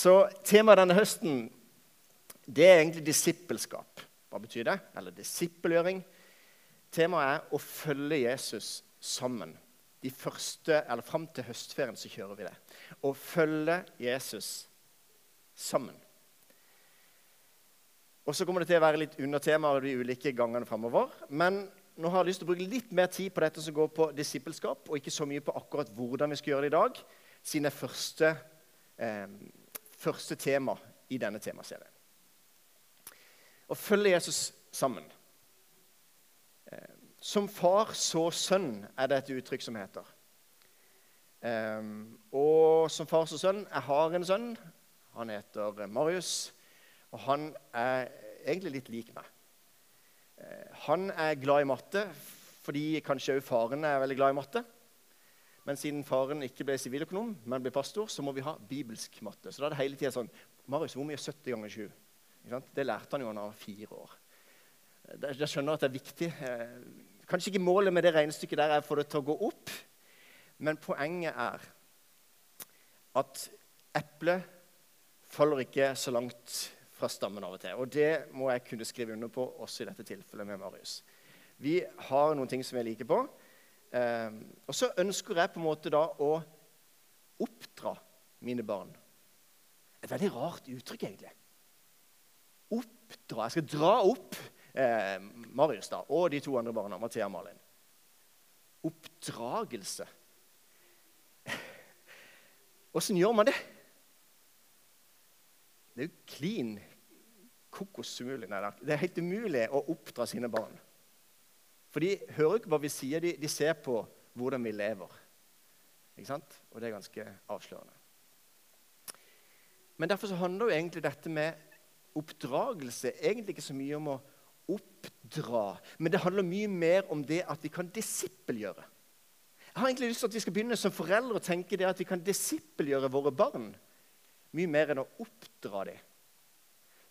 Så temaet denne høsten det er egentlig disippelskap. Hva betyr det? Eller disippelgjøring. Temaet er å følge Jesus sammen. De første, eller Fram til høstferien så kjører vi det. Å følge Jesus sammen. Og Så kommer det til å være litt undertemaer de ulike gangene framover. Men nå har jeg lyst til å bruke litt mer tid på dette som går på disippelskap, og ikke så mye på akkurat hvordan vi skal gjøre det i dag, siden det første, eh, første tema i denne temaserien. Å følge Jesus sammen. Eh, som far så sønn, er det et uttrykk som heter. Eh, og som far så sønn Jeg har en sønn. Han heter Marius. Og han er egentlig litt lik meg. Eh, han er glad i matte fordi kanskje òg faren er veldig glad i matte. Men siden faren ikke ble siviløkonom, men ble pastor, så må vi ha bibelsk matte. Så da er det hele tida sånn Marius, hvor mye er 70 ganger 7? Det lærte han jo da han var fire år. Jeg skjønner at det er viktig. Eh, kanskje ikke målet med det regnestykket der er å få det til å gå opp, men poenget er at eplet faller ikke så langt fra stammen av og til. Og det må jeg kunne skrive under på også i dette tilfellet med Marius. Vi har noen ting som jeg liker på. Eh, og så ønsker jeg på en måte da å oppdra mine barn. Et veldig rart uttrykk, egentlig. Oppdra. Jeg skal dra opp eh, Marius da, og de to andre barna, Mathea og Malin. Oppdragelse. Åssen gjør man det? Det er jo klin kokos. Nei, det er helt umulig å oppdra sine barn. For de hører ikke hva vi sier, de, de ser på hvordan vi lever. Ikke sant? Og det er ganske avslørende. Men derfor så handler jo egentlig dette med oppdragelse egentlig ikke så mye om å oppdra, men det handler mye mer om det at vi kan disippelgjøre. Jeg har egentlig lyst til at vi skal begynne som foreldre å tenke det at vi kan disippelgjøre våre barn mye mer enn å oppdra dem.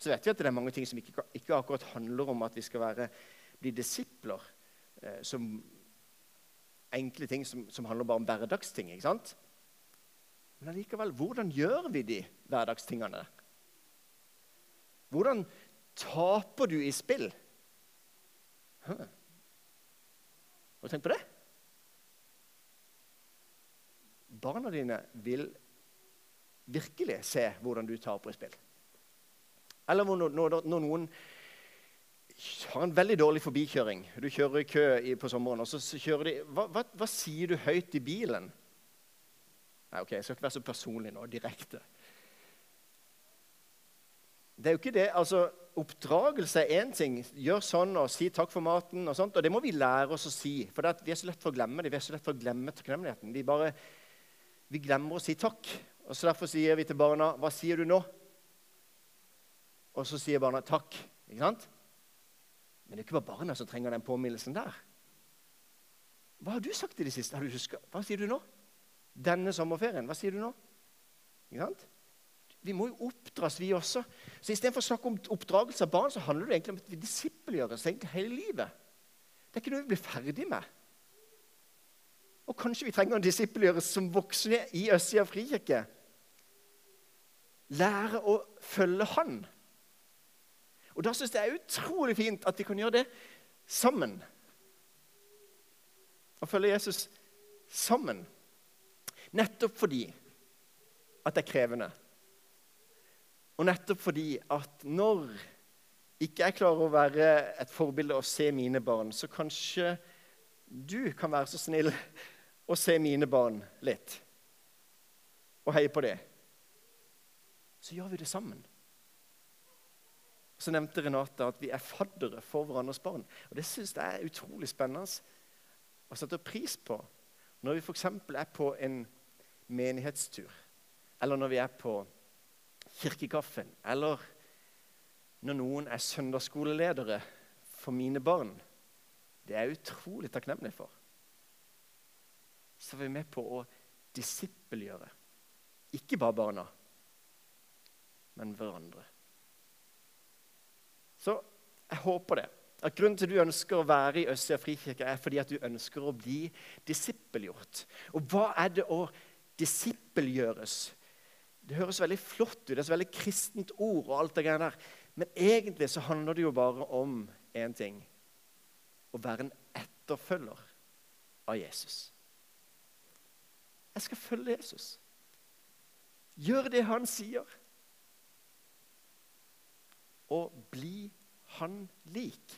Så vet vi at det er mange ting som ikke, ikke akkurat handler om at vi skal være, bli disipler. Eh, som enkle ting som, som, handler bare om hverdagsting. ikke sant? Men allikevel, hvordan gjør vi de hverdagstingene? Hvordan taper du i spill? Huh. Har du tenkt på det? Barna dine vil virkelig se hvordan du taper i spill. Eller når, når, når noen har en veldig dårlig forbikjøring. Du kjører i kø på sommeren, og så kjører de hva, hva, hva, sier du høyt i bilen? Nei, ok, Jeg skal ikke være så personlig nå, direkte. Det er jo ikke det. altså, Oppdragelse er én ting. Gjør sånn og si takk for maten. Og sånt, og det må vi lære oss å si. For vi er så lett for å glemme det. Vi er så lett for å glemme takknemligheten. Vi, bare, vi glemmer å si takk. Og så Derfor sier vi til barna, 'Hva sier du nå?' Og så sier barna 'takk'. Ikke sant? Men det er ikke bare barna som trenger den påminnelsen der. Hva har du sagt i det siste? Hva sier du nå? Denne sommerferien, hva sier du nå? Ikke sant? Vi må jo oppdras, vi også. Så Istedenfor å snakke om oppdragelse av barn, så handler det egentlig om at vi disippelgjøres hele livet. Det er ikke noe vi blir ferdig med. Og kanskje vi trenger å disippelgjøres som voksne i Østsida frikirke. Lære å følge Han. Og Da syns jeg det er utrolig fint at vi kan gjøre det sammen. Å følge Jesus sammen. Nettopp fordi at det er krevende. Og nettopp fordi at når ikke jeg klarer å være et forbilde og se mine barn, så kanskje du kan være så snill å se mine barn litt og heie på det. Så gjør vi det sammen. Så nevnte Renate at vi er faddere for hverandres barn. Og Det syns jeg er utrolig spennende å sette pris på. Når vi f.eks. er på en menighetstur, eller når vi er på kirkekaffen, eller når noen er søndagsskoleledere for mine barn. Det er jeg utrolig takknemlig for. Så er vi med på å disippelgjøre. Ikke bare barna, men hverandre. Jeg håper det. At Grunnen til at du ønsker å være i Østsida frikirke, er fordi at du ønsker å bli disippelgjort. Og hva er det å disippelgjøres? Det høres veldig flott ut, det er et veldig kristent ord, og alt det greiene der. men egentlig så handler det jo bare om én ting. Å være en etterfølger av Jesus. Jeg skal følge Jesus. Gjør det han sier. Og bli han lik.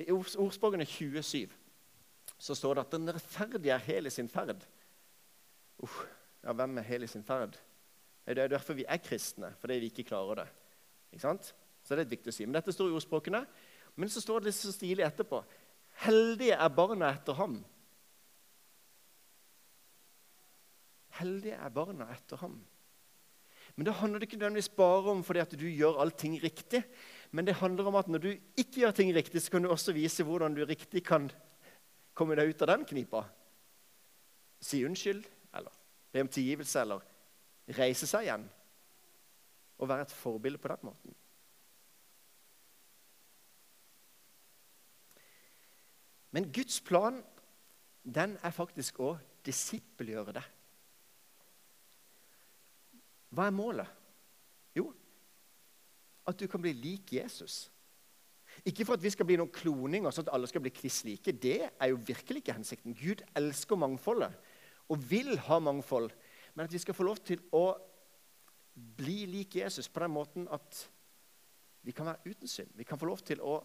I ordspråkene 27 så står det at den rettferdige er hel i sin ferd. Uh, ja, hvem er hel i sin ferd? Det er derfor vi er kristne, fordi vi ikke klarer det. Ikke sant? Så det er viktig å si. Men dette står i ordspråkene. Men så står det litt så stilig etterpå. Heldige er barna etter ham. Heldige er barna etter ham. Men det handler ikke nødvendigvis bare om fordi at du gjør allting riktig. Men det handler om at når du ikke gjør ting riktig, så kan du også vise hvordan du riktig kan komme deg ut av den knipa. Si unnskyld, eller be om tilgivelse, eller reise seg igjen. Og være et forbilde på den måten. Men Guds plan den er faktisk å disippelgjøre det. Hva er målet? Jo, at du kan bli lik Jesus. Ikke for at vi skal bli noen kloninger, sånn at alle skal bli kliss like. Det er jo virkelig ikke hensikten. Gud elsker mangfoldet og vil ha mangfold. Men at vi skal få lov til å bli lik Jesus på den måten at vi kan være uten synd. Vi kan få lov til å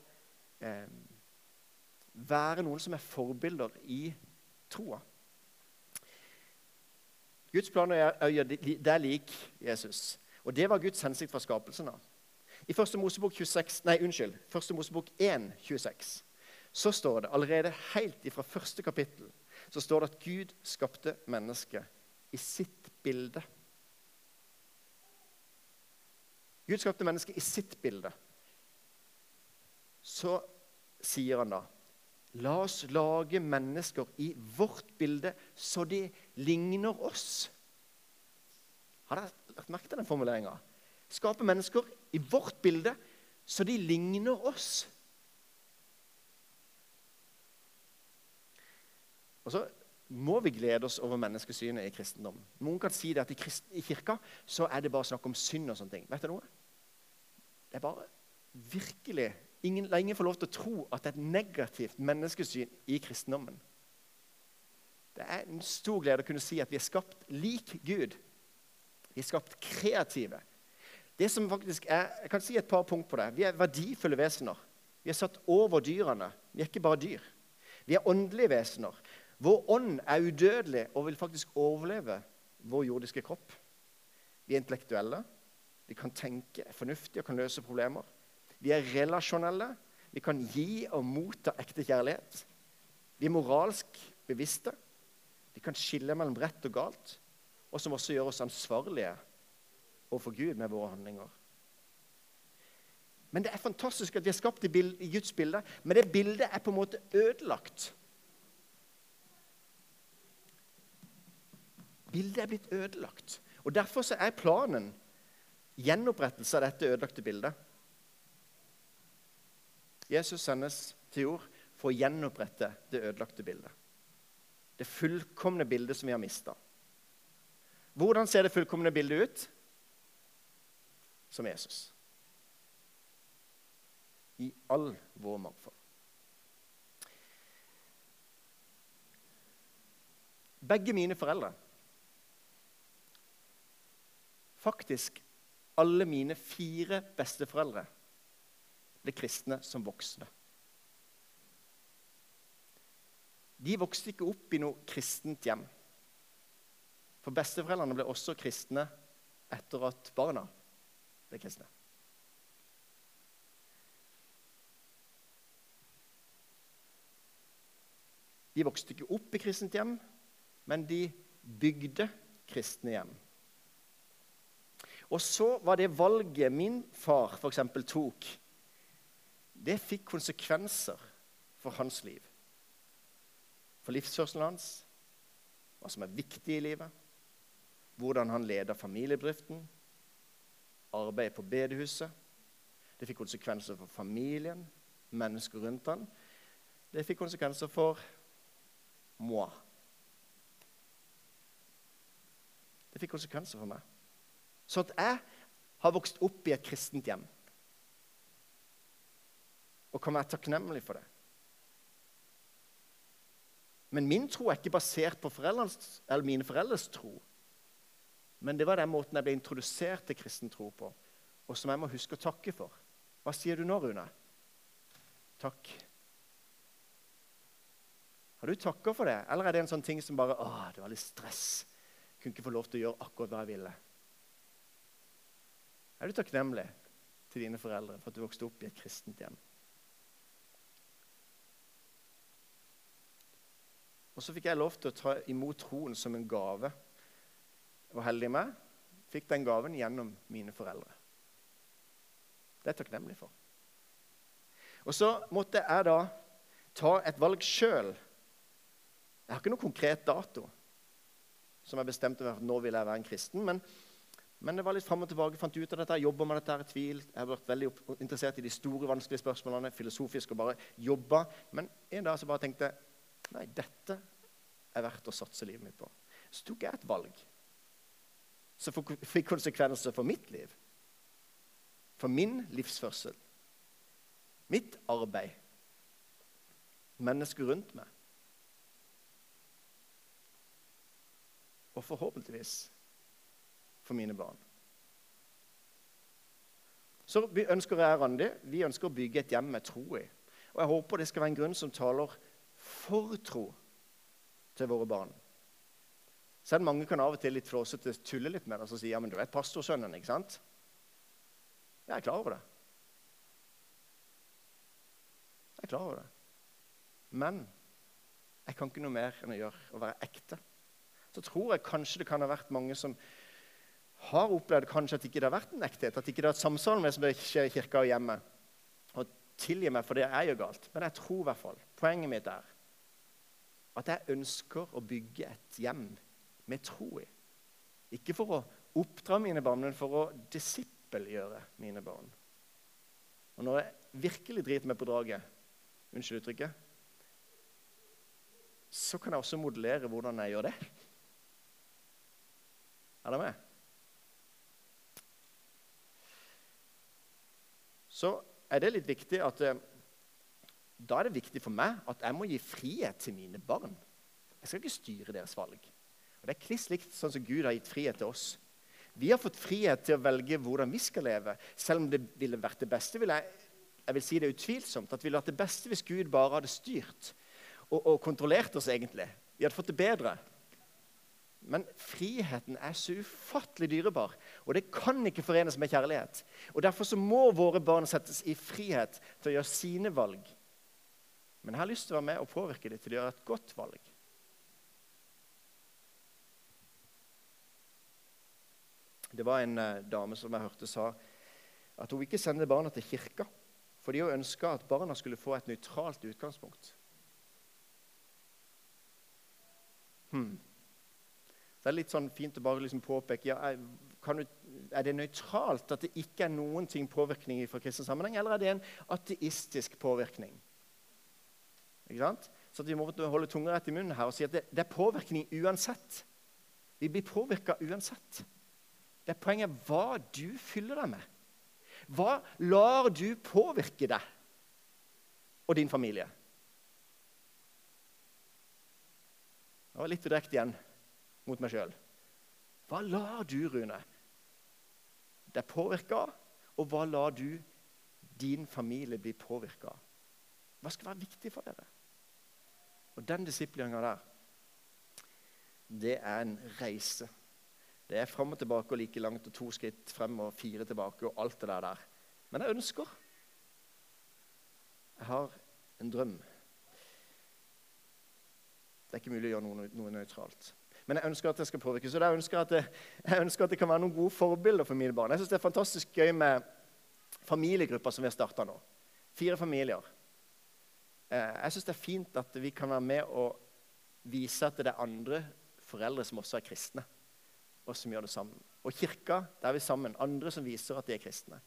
eh, være noen som er forbilder i troa. Guds plan er å gjøre deg lik Jesus. Og Det var Guds hensikt fra skapelsen av. I 1. Mosebok 26, nei, unnskyld, 1. Mosebok 1, 26, så står det allerede helt fra første kapittel så står det at Gud skapte mennesket i sitt bilde. Gud skapte mennesket i sitt bilde. Så sier han da La oss lage mennesker i vårt bilde, så de ligner oss. Har dere lagt merke til den formuleringa? Skape mennesker i vårt bilde, så de ligner oss. Og så må vi glede oss over menneskesynet i kristendom. Noen kan si det at i, kirka så er det bare snakk om synd og sånne ting. Vet du noe? Det er bare virkelig Ingen, la ingen få lov til å tro at det er et negativt menneskesyn i kristendommen. Det er en stor glede å kunne si at vi er skapt lik Gud. Vi er skapt kreative. Det som faktisk er, Jeg kan si et par punkt på det. Vi er verdifulle vesener. Vi er satt over dyrene. Vi er ikke bare dyr. Vi er åndelige vesener. Vår ånd er udødelig og vil faktisk overleve vår jordiske kropp. Vi er intellektuelle. Vi kan tenke fornuftig og kan løse problemer. Vi er relasjonelle. Vi kan gi og motta ekte kjærlighet. Vi er moralsk bevisste. Vi kan skille mellom rett og galt, og som også gjør oss ansvarlige overfor Gud med våre handlinger. Men Det er fantastisk at vi er skapt i, i Guds bilde, men det bildet er på en måte ødelagt. Bildet er blitt ødelagt. Og Derfor er planen gjenopprettelse av dette ødelagte bildet. Jesus sendes til jord for å gjenopprette det ødelagte bildet. Det fullkomne bildet som vi har mista. Hvordan ser det fullkomne bildet ut? Som Jesus. I all vår mangfold. Begge mine foreldre Faktisk alle mine fire besteforeldre ble kristne som voksne. De vokste ikke opp i noe kristent hjem. For besteforeldrene ble også kristne etter at barna ble kristne. De vokste ikke opp i kristent hjem, men de bygde kristne hjem. Og så var det valget min far eksempel, tok det fikk konsekvenser for hans liv. For livsførselen hans, hva som er viktig i livet, hvordan han leder familiebedriften, arbeidet på bedehuset. Det fikk konsekvenser for familien, mennesker rundt han. Det fikk konsekvenser for moi. Det fikk konsekvenser for meg. Så at jeg har vokst opp i et kristent hjem. Og kan være takknemlig for det. Men min tro er ikke basert på mine foreldres tro. Men det var den måten jeg ble introdusert til kristen tro på, og som jeg må huske å takke for. Hva sier du nå, Rune? Takk. Har du takka for det, eller er det en sånn ting som bare Å, det var litt stress. Jeg kunne ikke få lov til å gjøre akkurat hva jeg ville. Er du takknemlig til dine foreldre for at du vokste opp i et kristent hjem? Og så fikk jeg lov til å ta imot troen som en gave. Var heldig med. Fikk den gaven gjennom mine foreldre. Det er jeg takknemlig for. Og så måtte jeg da ta et valg sjøl. Jeg har ikke noen konkret dato som jeg bestemte meg for nå vil jeg være en kristen. Men, men det var litt fram og tilbake. fant ut av dette, Jobba med dette, i tvil. Jeg har vært veldig interessert i de store, vanskelige spørsmålene. Filosofisk og bare jobba. Men en dag så bare tenkte jeg Nei, dette er verdt å satse livet mitt på. Så tok jeg et valg som fikk konsekvenser for mitt liv. For min livsførsel. Mitt arbeid. Mennesker rundt meg. Og forhåpentligvis for mine barn. Så ønsker jeg, Randi, vi ønsker å bygge et hjem med tro i. Og jeg håper det skal være en grunn som taler for tro til våre barn. Selv mange kan av og til litt flåsete tulle litt med det og si ja, men du er pastorsønnen. ikke sant? Jeg er klar over det. Jeg er klar over det. Men jeg kan ikke noe mer enn å gjøre å være ekte. Så tror jeg kanskje det kan ha vært mange som har opplevd kanskje at ikke det har vært en ekthet, at ikke det har vært samsvar med som skjer i kirka og hjemme. Og tilgi meg for det er jo galt. Men jeg tror i hvert fall, poenget mitt er at jeg ønsker å bygge et hjem med tro i. Ikke for å oppdra mine barn, men for å disippelgjøre mine barn. Og når jeg virkelig driter meg på draget, unnskyld uttrykket, så kan jeg også modellere hvordan jeg gjør det. Er dere med? Så er det litt viktig at eh, da er det viktig for meg at jeg må gi frihet til mine barn. Jeg skal ikke styre deres valg. Og Det er kliss likt sånn som Gud har gitt frihet til oss. Vi har fått frihet til å velge hvordan vi skal leve. Selv om det ville vært det beste, vil jeg, jeg vil si det utvilsomt, at det ville vært det beste hvis Gud bare hadde styrt og, og kontrollert oss, egentlig. Vi hadde fått det bedre. Men friheten er så ufattelig dyrebar, og det kan ikke forenes med kjærlighet. Og Derfor så må våre barn settes i frihet til å gjøre sine valg men jeg har lyst til å være med og påvirke dem til å gjøre et godt valg. Det var en uh, dame som jeg hørte sa at hun ikke sendte barna til kirka fordi hun ønska at barna skulle få et nøytralt utgangspunkt. Hmm. Det er litt sånn fint å bare liksom påpeke ja, du, er det nøytralt at det ikke er noen ting påvirkning fra kristen sammenheng, eller er det en ateistisk påvirkning? Ikke sant? Så vi må holde tunga rett i munnen her og si at det, det er påvirkning uansett. Vi blir påvirka uansett. Det er poenget hva du fyller deg med. Hva lar du påvirke deg og din familie? Det var litt direkte igjen mot meg sjøl. Hva lar du, Rune, deg påvirke av? Og hva lar du din familie bli påvirka av? Hva skal være viktig for dere? Og den disippelgjøringa der, det er en reise. Det er fram og tilbake og like langt og to skritt frem og fire tilbake og alt det der. Men jeg ønsker. Jeg har en drøm. Det er ikke mulig å gjøre noe, noe nøytralt. Men jeg ønsker at det skal påvirkes. Og jeg ønsker, det, jeg ønsker, at det, kan være noen gode forbilder for mine barn. Jeg syns det er fantastisk gøy med familiegrupper som vi har starta nå. Fire familier. Eh, jeg syns det er fint at vi kan være med og vise at det er andre foreldre som også er kristne, og som gjør det sammen. Og kirka, der er vi sammen. Andre som viser at de er kristne.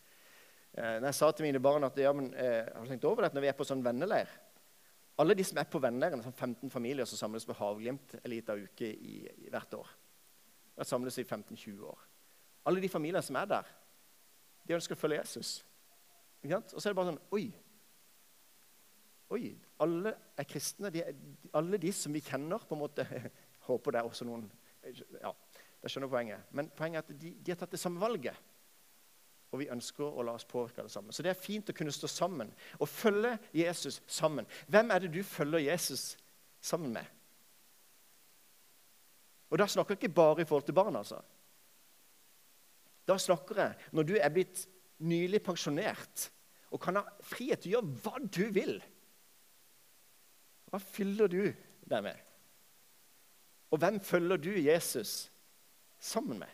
Eh, når jeg sa til mine barn at ja, men, du har tenkt over det, når vi er på sånn venneleir Alle de som er på venneleiren, sånn 15 familier som samles på Havglimt en liten uke i, i, hvert år. vært samles i 15-20 år. Alle de familiene som er der, de ønsker å følge Jesus. Og så er det bare sånn Oi! Oi, Alle er kristne. De, alle de som vi kjenner på en måte, Håper det er også noen Ja, det skjønner poenget. Men poenget er at de, de har tatt det samme valget. Og vi ønsker å la oss påvirke det sammen. Så det er fint å kunne stå sammen og følge Jesus sammen. Hvem er det du følger Jesus sammen med? Og da snakker jeg ikke bare i forhold til barn. altså. Da snakker jeg når du er blitt nylig pensjonert og kan ha frihet til å gjøre hva du vil. Hva fyller du deg med? Og hvem følger du Jesus sammen med?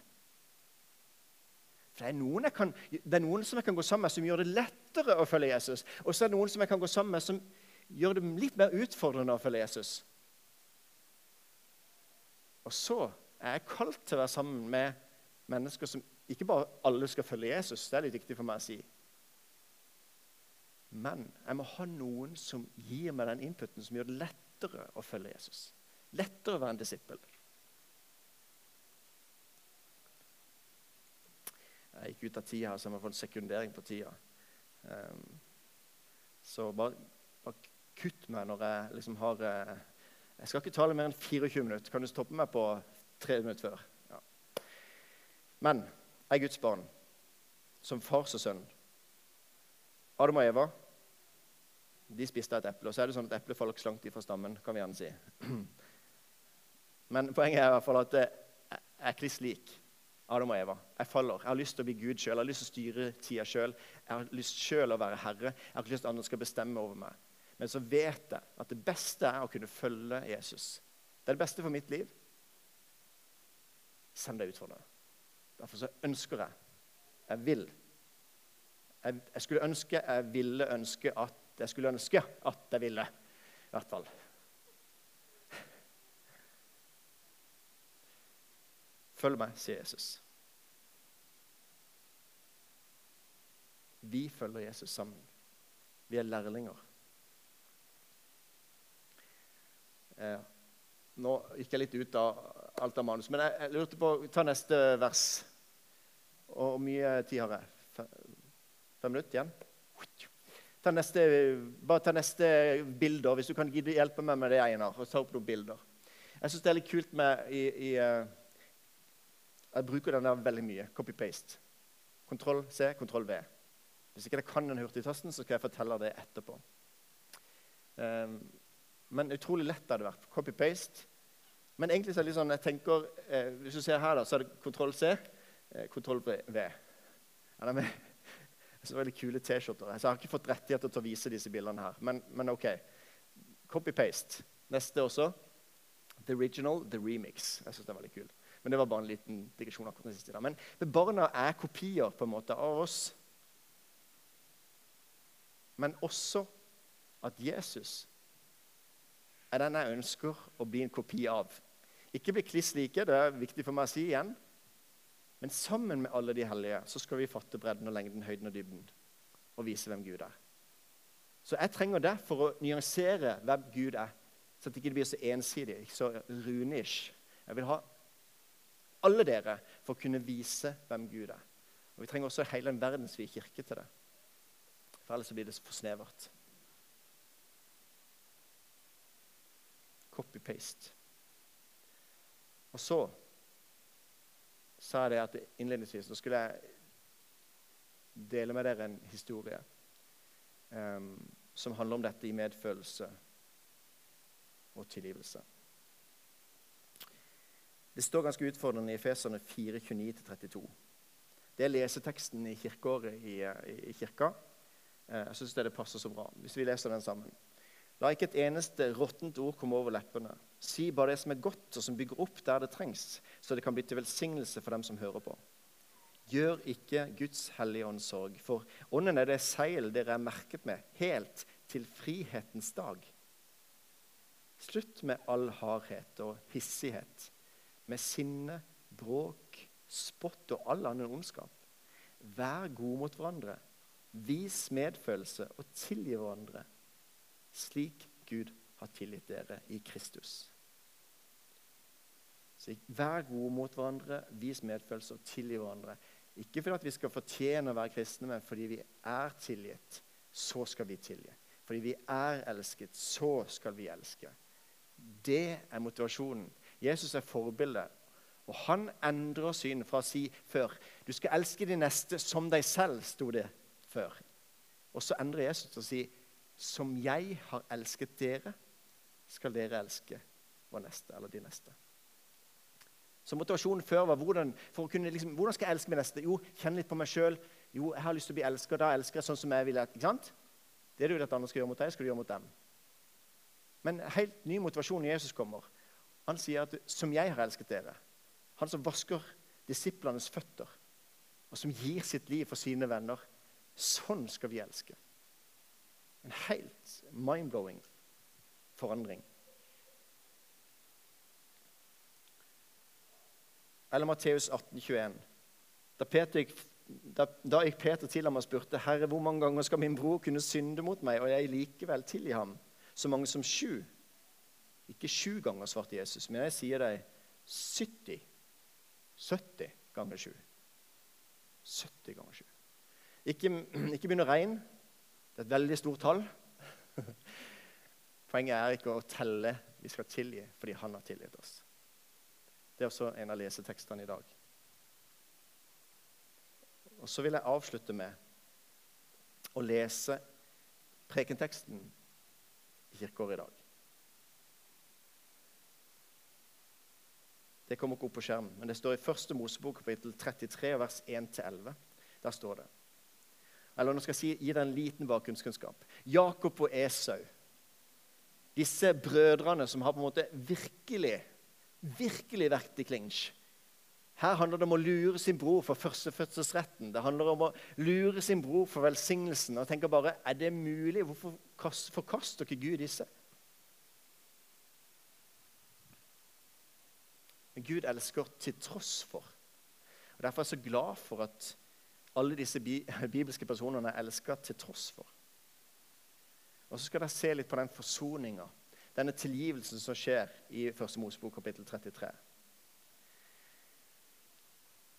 For det er, kan, det er noen som jeg kan gå sammen med, som gjør det lettere å følge Jesus. Og så er det noen som jeg kan gå sammen med, som gjør det litt mer utfordrende å følge Jesus. Og så er jeg kalt til å være sammen med mennesker som ikke bare alle skal følge Jesus. Det er litt viktig for meg å si. Men jeg må ha noen som gir meg den inputen som gjør det lettere å følge Jesus. Lettere å være en disippel. Jeg gikk ut av tida så jeg må få en sekundering på tida. Um, så bare, bare, kutt meg når jeg liksom har uh, Jeg skal ikke tale mer enn 24 minutter. Kan du stoppe meg på tre minutter før? Ja. Men jeg er Guds barn, som fars og sønn. Adam og Eva de spiste et eple. Og så er det sånn at ikke så langt ifra stammen. kan vi gjerne si. Men poenget er i hvert fall at jeg er kliss lik. Adam og Eva. Jeg faller. Jeg har lyst til å bli Gud sjøl. Jeg har lyst til å styre tida sjøl. Jeg har lyst sjøl å være herre. Jeg har ikke lyst til at andre skal bestemme over meg. Men så vet jeg at det beste er å kunne følge Jesus. Det er det beste for mitt liv. Send deg ut for det. Derfor så ønsker jeg Jeg vil. Jeg, jeg skulle ønske jeg ville ønske at Jeg skulle ønske at jeg ville. I hvert fall. Følg meg, sier Jesus. Vi følger Jesus sammen. Vi er lærlinger. Eh, nå gikk jeg litt ut av alt av manus, men jeg, jeg lurte på Ta neste vers. Og hvor mye tid har jeg? Fem, fem minutter igjen? Ta neste, bare ta neste bilder, hvis du kan hjelpe meg med det, Einar. og ta opp noen bilder. Jeg syns det er litt kult med i, i uh, jeg bruker den der veldig mye. Copy-paste. Kontroll C, kontroll V. Hvis ikke jeg kan den hurtigtasten, så skal jeg fortelle det etterpå. Um, men utrolig lett hadde det vært. Copy-paste. Men egentlig så er det litt sånn, jeg tenker, eh, hvis du ser her, da, så er det kontroll C, eh, kontroll V. Er det med? Så veldig kule T-skjorter. Jeg har ikke fått rettigheter til å vise disse bildene her. Men, men OK. Copy-paste. Neste også. The original, the remix. Jeg synes det er veldig kult. Men det var bare en liten digresjon. akkurat den siste der. Men barna er kopier på en måte av oss. Men også at Jesus er den jeg ønsker å bli en kopi av. Ikke bli kliss like, det er viktig for meg å si igjen. Men sammen med alle de hellige så skal vi fatte bredden og lengden, høyden og dybden. Og vise hvem Gud er. Så jeg trenger det for å nyansere hvem Gud er. Så at det ikke blir så ensidig, så runish. Jeg vil ha alle dere, for å kunne vise hvem Gud er. Og Vi trenger også hele en verdensvid kirke til det. For ellers blir det for snevert. Copy-paste. Og så sa det at innledningsvis nå skulle jeg dele med dere en historie um, som handler om dette i medfølelse og tilgivelse. Det står ganske utfordrende i Efeserne 4.29-32. Det er leseteksten i kirkeåret i, i, kirka. Eh, jeg syns det passer så bra. Hvis vi leser den sammen. La ikke et eneste råttent ord komme over leppene. Si bare det som er godt, og som bygger opp der det trengs, så det kan bli til velsignelse for dem som hører på. Gjør ikke Guds hellige ånd sorg, for ånden er det seil dere er merket med, helt til frihetens dag. Slutt med all hardhet og hissighet med sinne, bråk, spott og all annen ondskap. Vær gode mot hverandre. Vis medfølelse og tilgi hverandre, slik Gud har tilgitt dere i Kristus. Så Vær gode mot hverandre, vis medfølelse og tilgi hverandre. Ikke fordi vi skal fortjene å være kristne, men fordi vi er tilgitt. Så skal vi tilgi. Fordi vi er elsket, så skal vi elske. Det er motivasjonen. Jesus er forbildet. Og han endrer syn fra å si før du skal elske de neste som deg selv, sto det før. Og så endrer Jesus til å si som jeg har elsket dere, skal dere elske vår neste, eller de neste. Så motivasjonen før var hvordan, kunne, liksom, hvordan skal jeg elske min neste? Jo, kjenne litt på meg sjøl. Jo, jeg har lyst til å bli elsket, da elsker jeg sånn som jeg vil. ikke sant? Det du vil at andre skal gjøre mot deg, skal du gjøre mot dem. Men helt ny motivasjon når Jesus kommer. Han sier at 'som jeg har elsket dere'. Han som vasker disiplenes føtter, og som gir sitt liv for sine venner. Sånn skal vi elske. En helt mind-blowing forandring. Eller Matteus 18, 21. Da, Peter da, da gikk Peter til ham og spurte, 'Herre, hvor mange ganger skal min bror kunne synde mot meg, og jeg likevel tilgi ham?' Så mange som sju. Ikke sju ganger, svarte Jesus, men jeg sier deg 70. 70 ganger sju. 70 ganger sju. Ikke, ikke begynn å regne. Det er et veldig stort tall. Poenget er ikke å telle. Vi skal tilgi fordi han har tilgitt oss. Det er også en av lesetekstene i dag. Og Så vil jeg avslutte med å lese prekenteksten i kirkeåret i dag. Det kommer ikke opp på skjermen, men det står i første Mosebok kapittel 33, vers 1-11. Der står det. Eller nå skal jeg si, gi deg en liten bakgrunnskunnskap. Jakob og Esau, disse brødrene som har på en måte virkelig virkelig vært i klinsj. Her handler det om å lure sin bror for førstefødselsretten. Det handler om å lure sin bror for velsignelsen. Og tenker bare, Er det mulig? Hvorfor forkaster ikke Gud disse? Men Gud elsker til tross for. Og Derfor er jeg så glad for at alle disse bibelske personene er elska til tross for. Og så skal dere se litt på den forsoninga denne tilgivelsen som skjer i 1. Mosebok kapittel 33.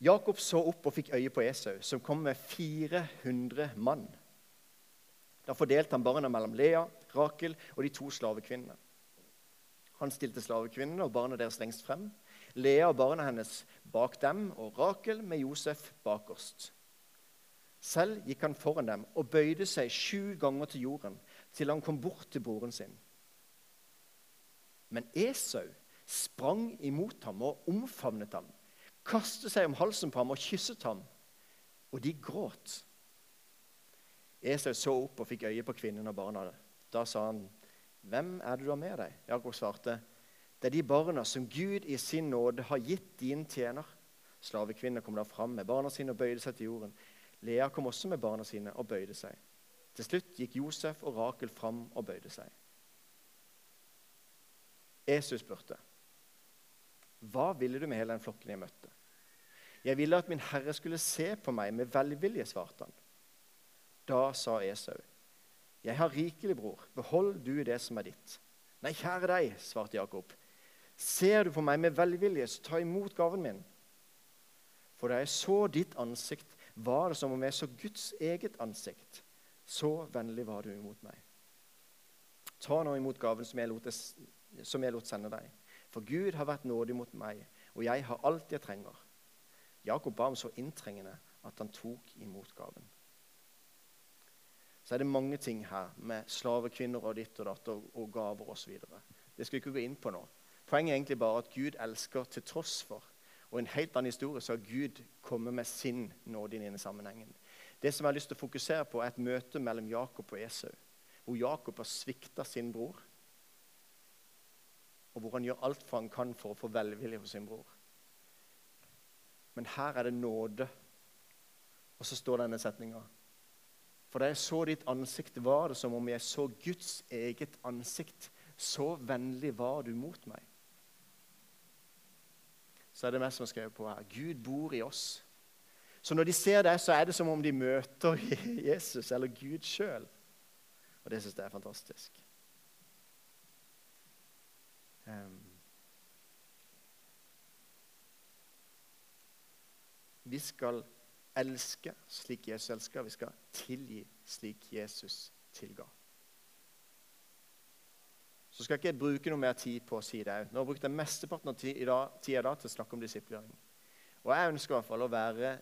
Jakob så opp og fikk øye på Esau, som kom med 400 mann. Da fordelte han barna mellom Lea, Rakel og de to slavekvinnene. Han stilte slavekvinnene og barna deres lengst frem, Lea og barna hennes bak dem og Rakel med Josef bakerst. Selv gikk han foran dem og bøyde seg sju ganger til jorden, til han kom bort til broren sin. Men Esau sprang imot ham og omfavnet ham, kastet seg om halsen på ham og kysset ham, og de gråt. Esau så opp og fikk øye på kvinnen og barna. Da sa han, 'Hvem er det du har med deg?' Jakob svarte, 'Det er de barna som Gud i sin nåde har gitt din tjener.' Slavekvinnen kom da fram med barna sine og bøyde seg til jorden. Lea kom også med barna sine og bøyde seg. Til slutt gikk Josef og Rakel fram og bøyde seg. Jesus spurte, 'Hva ville du med hele den flokken jeg møtte?' 'Jeg ville at min herre skulle se på meg med velvilje', svarte han. Da sa Esau, 'Jeg har rikelig, bror. Behold du det som er ditt.' 'Nei, kjære deg', svarte Jakob. 'Ser du på meg med velvilje, så ta imot gaven min.' For da jeg så ditt ansikt, var det som om jeg så Guds eget ansikt. Så vennlig var du imot meg. Ta nå imot gaven som jeg lot som jeg lot sende deg. For Gud har vært nådig mot meg, og jeg har alt jeg trenger. Jakob ba om så inntrengende at han tok imot gaven. Så er det mange ting her med slavekvinner og ditt og datt og, og gaver osv. Det skal vi ikke gå inn på nå. Poenget er egentlig bare at Gud elsker til tross for. Og i en helt annen historie så har Gud kommet med sin nåde i denne sammenhengen. Det som jeg har lyst til å fokusere på, er et møte mellom Jakob og Esau. Hvor Jakob har svikta sin bror og hvor han gjør alt for han kan for å få velvilje hos sin bror. Men her er det nåde. Og så står denne setninga. For da jeg så ditt ansikt, var det som om jeg så Guds eget ansikt. Så vennlig var du mot meg. Så er det meg som er skrevet på her. Gud bor i oss. Så når de ser det, så er det som om de møter Jesus eller Gud sjøl. Og det syns jeg er fantastisk. Vi skal elske slik Jesus elsker. Vi skal tilgi slik Jesus tilga. Så skal ikke jeg bruke noe mer tid på å si det. Nå har jeg brukt mesteparten av tida til å snakke om disiplering. Og jeg ønsker i hvert fall å være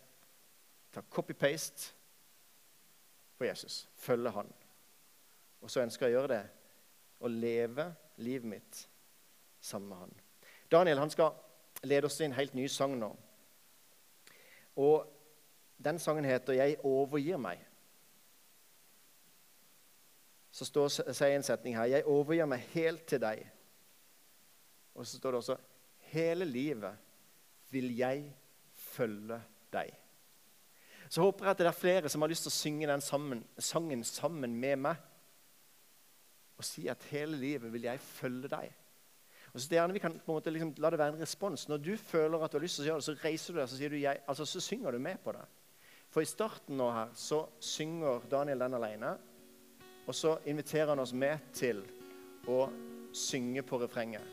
ta copy-paste på Jesus. Følge han. Og så ønsker jeg å gjøre det å leve livet mitt sammen med han. Daniel han skal lede oss i en helt ny sang nå. Og den sangen heter 'Jeg overgir meg'. Så står, sier en setning her 'Jeg overgir meg helt til deg'. Og så står det også 'Hele livet vil jeg følge deg'. Så håper jeg at det er flere som har lyst til å synge den sammen, sangen sammen med meg. Og si at 'hele livet vil jeg følge deg'. Og så gjerne vi kan på en måte liksom, La det være en respons. Når du føler at du har lyst til å gjøre det, så reiser du deg så, sier du, jeg, altså, så synger du med på det. For i starten nå her så synger Daniel den alene. Og så inviterer han oss med til å synge på refrenget.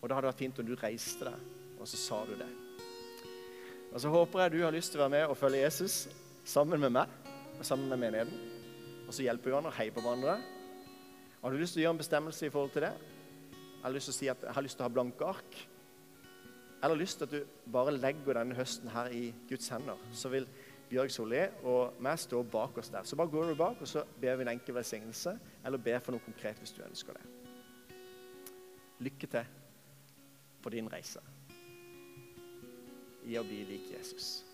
Og da hadde det vært fint om du reiste deg, og så sa du det. Og så håper jeg du har lyst til å være med og følge Jesus sammen med meg og sammen med menigheten. Og så hjelper vi hverandre og heier på hverandre. Har du lyst til å gjøre en bestemmelse i forhold til det? Jeg har lyst til å si at jeg har lyst til å ha blanke ark eller lyst til at du bare legger denne høsten her i Guds hender, så vil Bjørg Solli og meg stå bak oss der. Så bare går du bak, og så ber vi en enkel velsignelse, eller ber for noe konkret hvis du ønsker det. Lykke til på din reise i å bli lik Jesus.